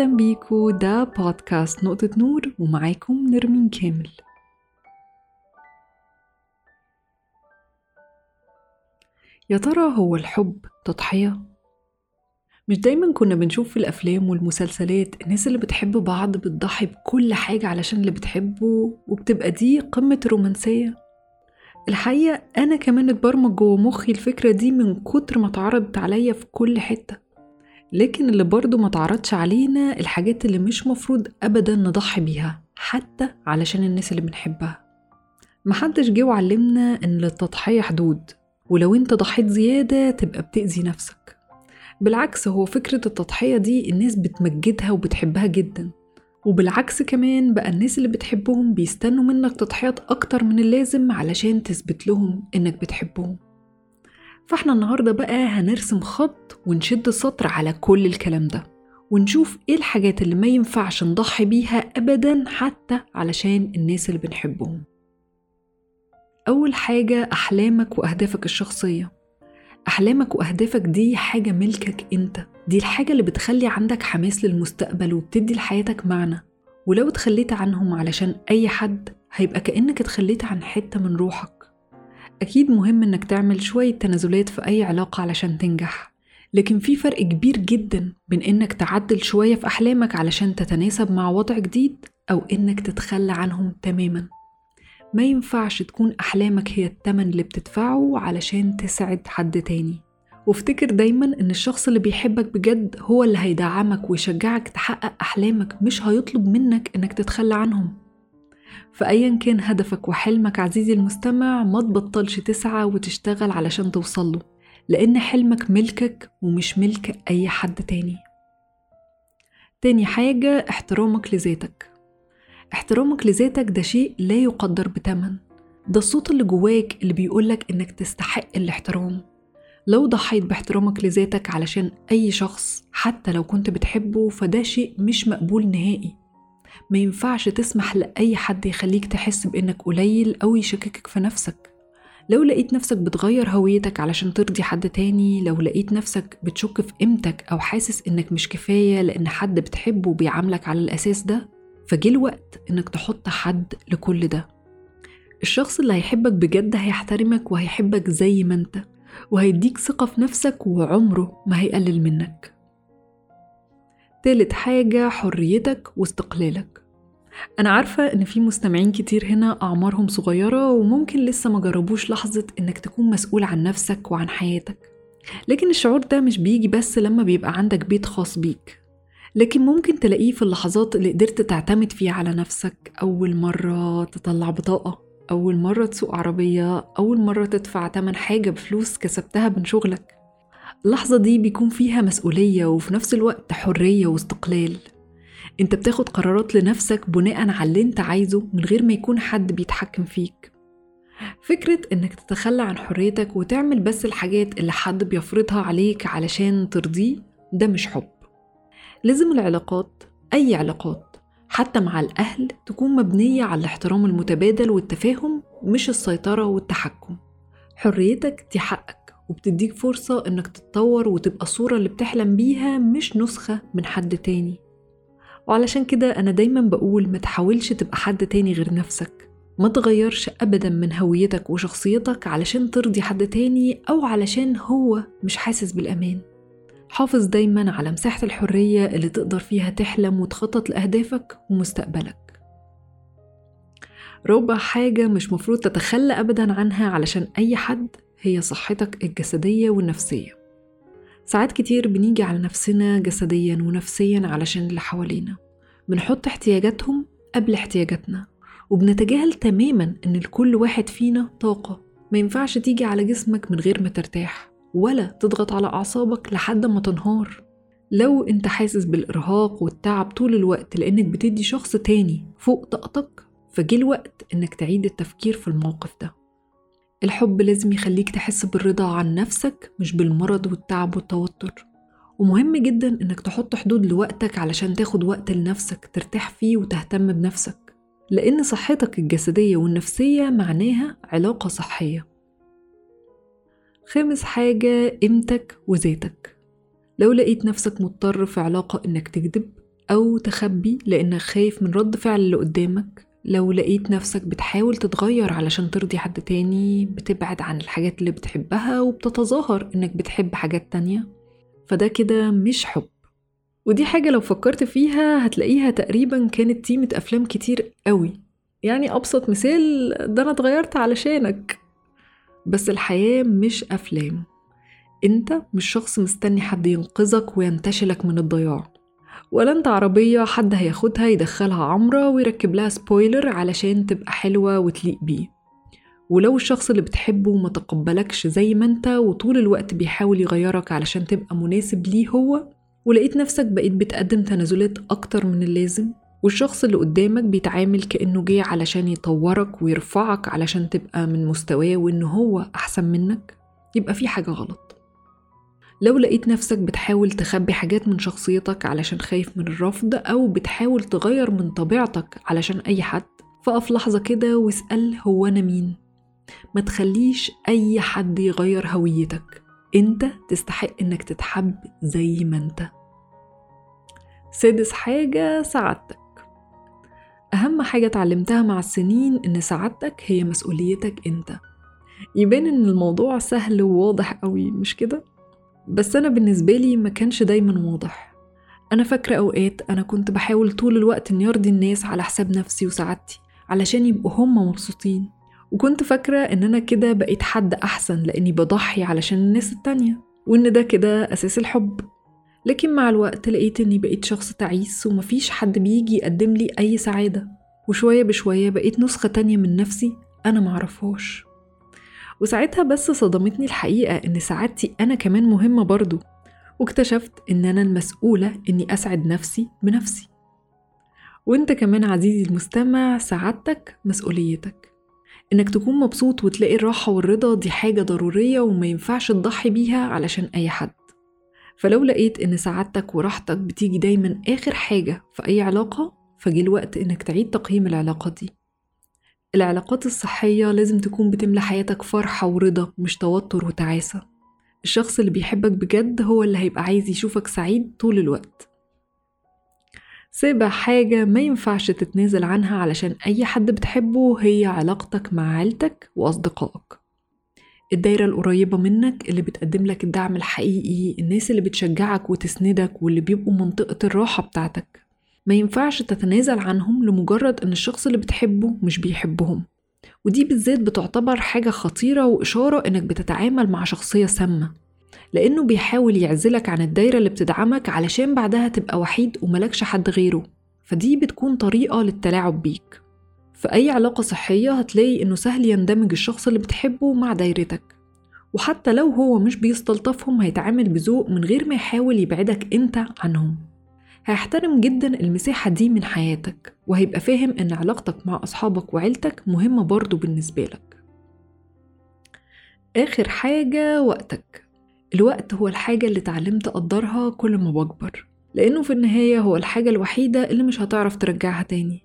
أهلا بيكو. ده بودكاست نقطة نور ومعاكم نرمين كامل. يا ترى هو الحب تضحية؟ مش دايما كنا بنشوف في الأفلام والمسلسلات الناس اللي بتحب بعض بتضحي بكل حاجة علشان اللي بتحبه وبتبقى دي قمة الرومانسية الحقيقة أنا كمان اتبرمج جوه مخي الفكرة دي من كتر ما اتعرضت عليا في كل حتة. لكن اللي برضه ما تعرضش علينا الحاجات اللي مش مفروض أبدا نضحي بيها حتى علشان الناس اللي بنحبها. محدش جه وعلمنا إن للتضحية حدود ولو أنت ضحيت زيادة تبقى بتأذي نفسك. بالعكس هو فكرة التضحية دي الناس بتمجدها وبتحبها جدا. وبالعكس كمان بقى الناس اللي بتحبهم بيستنوا منك تضحيات أكتر من اللازم علشان تثبت لهم إنك بتحبهم. فاحنا النهاردة بقى هنرسم خط ونشد سطر على كل الكلام ده ونشوف إيه الحاجات اللي ما ينفعش نضحي بيها أبدا حتى علشان الناس اللي بنحبهم. أول حاجة أحلامك وأهدافك الشخصية. أحلامك وأهدافك دي حاجة ملكك أنت. دي الحاجة اللي بتخلي عندك حماس للمستقبل وبتدي لحياتك معنى. ولو اتخليت عنهم علشان أي حد هيبقى كأنك اتخليت عن حتة من روحك. أكيد مهم إنك تعمل شوية تنازلات في أي علاقة علشان تنجح لكن في فرق كبير جدا بين إنك تعدل شوية في أحلامك علشان تتناسب مع وضع جديد أو إنك تتخلى عنهم تماما. ما ينفعش تكون أحلامك هي التمن اللي بتدفعه علشان تسعد حد تاني. وافتكر دايما إن الشخص اللي بيحبك بجد هو اللي هيدعمك ويشجعك تحقق أحلامك مش هيطلب منك إنك تتخلى عنهم. فأيا كان هدفك وحلمك عزيزي المستمع ما تبطلش تسعى وتشتغل علشان توصله لأن حلمك ملكك ومش ملك أي حد تاني. تاني حاجة احترامك لذاتك. احترامك لذاتك ده شيء لا يقدر بتمن. ده الصوت اللي جواك اللي بيقولك إنك تستحق الاحترام. لو ضحيت باحترامك لذاتك علشان أي شخص حتى لو كنت بتحبه فده شيء مش مقبول نهائي. ما ينفعش تسمح لأي حد يخليك تحس بإنك قليل أو يشككك في نفسك. لو لقيت نفسك بتغير هويتك علشان ترضي حد تاني لو لقيت نفسك بتشك في قيمتك أو حاسس إنك مش كفاية لأن حد بتحبه بيعاملك على الأساس ده فجه الوقت إنك تحط حد لكل ده. الشخص اللي هيحبك بجد هيحترمك وهيحبك زي ما أنت وهيديك ثقة في نفسك وعمره ما هيقلل منك. تالت حاجة حريتك واستقلالك. أنا عارفة إن في مستمعين كتير هنا أعمارهم صغيرة وممكن لسه ما جربوش لحظة إنك تكون مسؤول عن نفسك وعن حياتك. لكن الشعور ده مش بيجي بس لما بيبقى عندك بيت خاص بيك. لكن ممكن تلاقيه في اللحظات اللي قدرت تعتمد فيها على نفسك. أول مرة تطلع بطاقة أول مرة تسوق عربية أول مرة تدفع تمن حاجة بفلوس كسبتها من شغلك. اللحظة دي بيكون فيها مسؤولية وفي نفس الوقت حرية واستقلال. انت بتاخد قرارات لنفسك بناء على اللي انت عايزه من غير ما يكون حد بيتحكم فيك. فكرة انك تتخلى عن حريتك وتعمل بس الحاجات اللي حد بيفرضها عليك علشان ترضيه ده مش حب. لازم العلاقات أي علاقات حتى مع الأهل تكون مبنية على الاحترام المتبادل والتفاهم مش السيطرة والتحكم. حريتك دي حقك وبتديك فرصة إنك تتطور وتبقى الصورة اللي بتحلم بيها مش نسخة من حد تاني. وعلشان كده أنا دايما بقول ما تحاولش تبقى حد تاني غير نفسك. ما تغيرش أبدا من هويتك وشخصيتك علشان ترضي حد تاني أو علشان هو مش حاسس بالأمان. حافظ دايما على مساحة الحرية اللي تقدر فيها تحلم وتخطط لأهدافك ومستقبلك. رابع حاجة مش مفروض تتخلى أبدا عنها علشان أي حد هي صحتك الجسدية والنفسية. ساعات كتير بنيجي على نفسنا جسديا ونفسيا علشان اللي حوالينا. بنحط احتياجاتهم قبل احتياجاتنا وبنتجاهل تماما إن لكل واحد فينا طاقة. ما ينفعش تيجي على جسمك من غير ما ترتاح ولا تضغط على أعصابك لحد ما تنهار. لو أنت حاسس بالإرهاق والتعب طول الوقت لأنك بتدي شخص تاني فوق طاقتك فجه الوقت إنك تعيد التفكير في الموقف ده. الحب لازم يخليك تحس بالرضا عن نفسك مش بالمرض والتعب والتوتر. ومهم جدا إنك تحط حدود لوقتك علشان تاخد وقت لنفسك ترتاح فيه وتهتم بنفسك. لأن صحتك الجسدية والنفسية معناها علاقة صحية. خامس حاجة قيمتك وذاتك. لو لقيت نفسك مضطر في علاقة إنك تكذب أو تخبي لأنك خايف من رد فعل اللي قدامك لو لقيت نفسك بتحاول تتغير علشان ترضي حد تاني بتبعد عن الحاجات اللي بتحبها وبتتظاهر إنك بتحب حاجات تانية. فده كده مش حب. ودي حاجة لو فكرت فيها هتلاقيها تقريبا كانت تيمة أفلام كتير قوي. يعني أبسط مثال ده أنا اتغيرت علشانك. بس الحياة مش أفلام. أنت مش شخص مستني حد ينقذك وينتشلك من الضياع. ولا أنت عربية حد هياخدها يدخلها عمرة ويركب لها سبويلر علشان تبقى حلوة وتليق بيه. ولو الشخص اللي بتحبه ما تقبلكش زي ما انت وطول الوقت بيحاول يغيرك علشان تبقى مناسب ليه هو ولقيت نفسك بقيت بتقدم تنازلات أكتر من اللازم والشخص اللي قدامك بيتعامل كأنه جه علشان يطورك ويرفعك علشان تبقى من مستواه وإن هو أحسن منك يبقى في حاجة غلط. لو لقيت نفسك بتحاول تخبي حاجات من شخصيتك علشان خايف من الرفض أو بتحاول تغير من طبيعتك علشان أي حد فقف لحظة كده واسأل هو أنا مين؟ ما تخليش أي حد يغير هويتك. أنت تستحق إنك تتحب زي ما أنت. سادس حاجة سعادتك. أهم حاجة اتعلمتها مع السنين إن سعادتك هي مسؤوليتك أنت. يبان إن الموضوع سهل وواضح قوي مش كده؟ بس أنا بالنسبة لي ما كانش دايما واضح. أنا فاكرة أوقات أنا كنت بحاول طول الوقت إني أرضي الناس على حساب نفسي وسعادتي علشان يبقوا هم مبسوطين. وكنت فاكرة إن أنا كده بقيت حد أحسن لأني بضحي علشان الناس التانية وإن ده كده أساس الحب. لكن مع الوقت لقيت إني بقيت شخص تعيس ومفيش حد بيجي يقدم لي أي سعادة. وشوية بشوية بقيت نسخة تانية من نفسي أنا معرفهاش. وساعتها بس صدمتني الحقيقة إن سعادتي أنا كمان مهمة برضو واكتشفت إن أنا المسؤولة إني أسعد نفسي بنفسي. وإنت كمان عزيزي المستمع سعادتك مسؤوليتك. إنك تكون مبسوط وتلاقي الراحة والرضا دي حاجة ضرورية وما ينفعش تضحي بيها علشان أي حد. فلو لقيت إن سعادتك وراحتك بتيجي دايما آخر حاجة في أي علاقة فجي الوقت إنك تعيد تقييم العلاقة دي. العلاقات الصحية لازم تكون بتملى حياتك فرحة ورضا مش توتر وتعاسة. الشخص اللي بيحبك بجد هو اللي هيبقى عايز يشوفك سعيد طول الوقت. سابع حاجة ما ينفعش تتنازل عنها علشان أي حد بتحبه هي علاقتك مع عيلتك وأصدقائك. الدايرة القريبة منك اللي بتقدم لك الدعم الحقيقي الناس اللي بتشجعك وتسندك واللي بيبقوا منطقة الراحة بتاعتك. ما ينفعش تتنازل عنهم لمجرد إن الشخص اللي بتحبه مش بيحبهم. ودي بالذات بتعتبر حاجة خطيرة وإشارة إنك بتتعامل مع شخصية سامة لأنه بيحاول يعزلك عن الدايرة اللي بتدعمك علشان بعدها تبقى وحيد وملكش حد غيره. فدي بتكون طريقة للتلاعب بيك. في أي علاقة صحية هتلاقي إنه سهل يندمج الشخص اللي بتحبه مع دايرتك. وحتى لو هو مش بيستلطفهم هيتعامل بذوق من غير ما يحاول يبعدك أنت عنهم. هيحترم جدا المساحة دي من حياتك وهيبقى فاهم إن علاقتك مع أصحابك وعيلتك مهمة برضو بالنسبة لك. آخر حاجة وقتك. الوقت هو الحاجة اللي اتعلمت أقدرها كل ما بكبر لأنه في النهاية هو الحاجة الوحيدة اللي مش هتعرف ترجعها تاني.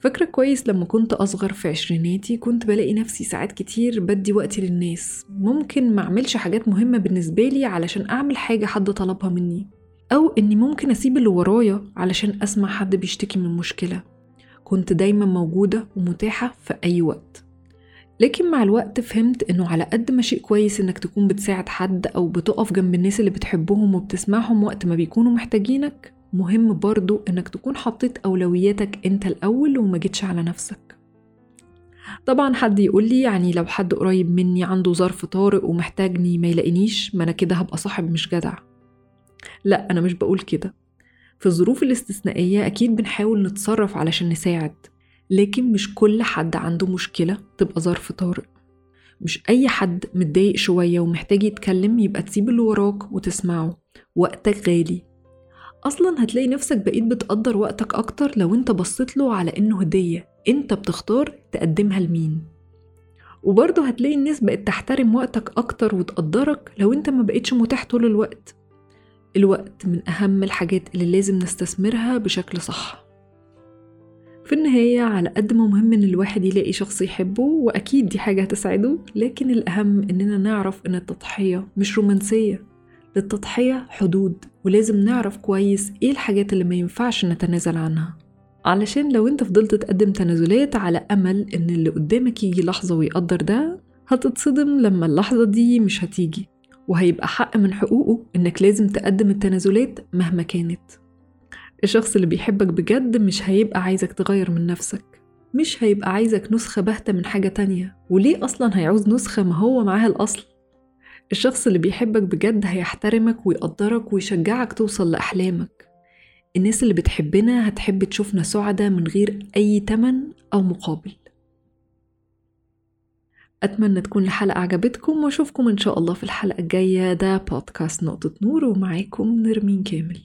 فاكرة كويس لما كنت أصغر في عشريناتي كنت بلاقي نفسي ساعات كتير بدي وقتي للناس. ممكن ما أعملش حاجات مهمة بالنسبة لي علشان أعمل حاجة حد طلبها مني. أو إني ممكن أسيب اللي ورايا علشان أسمع حد بيشتكي من مشكلة. كنت دايما موجودة ومتاحة في أي وقت. لكن مع الوقت فهمت إنه على قد ما شيء كويس إنك تكون بتساعد حد أو بتقف جنب الناس اللي بتحبهم وبتسمعهم وقت ما بيكونوا محتاجينك مهم برضو إنك تكون حطيت أولوياتك أنت الأول وما جيتش على نفسك. طبعا حد يقول لي يعني لو حد قريب مني عنده ظرف طارئ ومحتاجني ما يلاقينيش ما أنا كده هبقى صاحب مش جدع. لا أنا مش بقول كده. في الظروف الاستثنائية أكيد بنحاول نتصرف علشان نساعد لكن مش كل حد عنده مشكلة تبقى ظرف طارئ. مش أي حد متضايق شوية ومحتاج يتكلم يبقى تسيب اللي وراك وتسمعه. وقتك غالي. أصلا هتلاقي نفسك بقيت بتقدر وقتك أكتر لو أنت بصيت له على إنه هدية. أنت بتختار تقدمها لمين. وبرضه هتلاقي الناس بقت تحترم وقتك أكتر وتقدرك لو أنت ما بقيتش متاح طول الوقت. الوقت من أهم الحاجات اللي لازم نستثمرها بشكل صح. في النهاية على قد ما مهم إن الواحد يلاقي شخص يحبه وأكيد دي حاجة هتسعده لكن الأهم إننا نعرف إن التضحية مش رومانسية. للتضحية حدود ولازم نعرف كويس إيه الحاجات اللي ما ينفعش نتنازل عنها. علشان لو أنت فضلت تقدم تنازلات على أمل إن اللي قدامك يجي لحظة ويقدر ده هتتصدم لما اللحظة دي مش هتيجي. وهيبقى حق من حقوقه إنك لازم تقدم التنازلات مهما كانت. الشخص اللي بيحبك بجد مش هيبقى عايزك تغير من نفسك مش هيبقى عايزك نسخة باهتة من حاجة تانية. وليه أصلا هيعوز نسخة ما هو معاها الأصل؟ الشخص اللي بيحبك بجد هيحترمك ويقدرك ويشجعك توصل لأحلامك. الناس اللي بتحبنا هتحب تشوفنا سعداء من غير أي تمن أو مقابل. أتمنى تكون الحلقة عجبتكم وأشوفكم إن شاء الله في الحلقة الجاية. ده بودكاست نقطة نور ومعاكم نرمين كامل.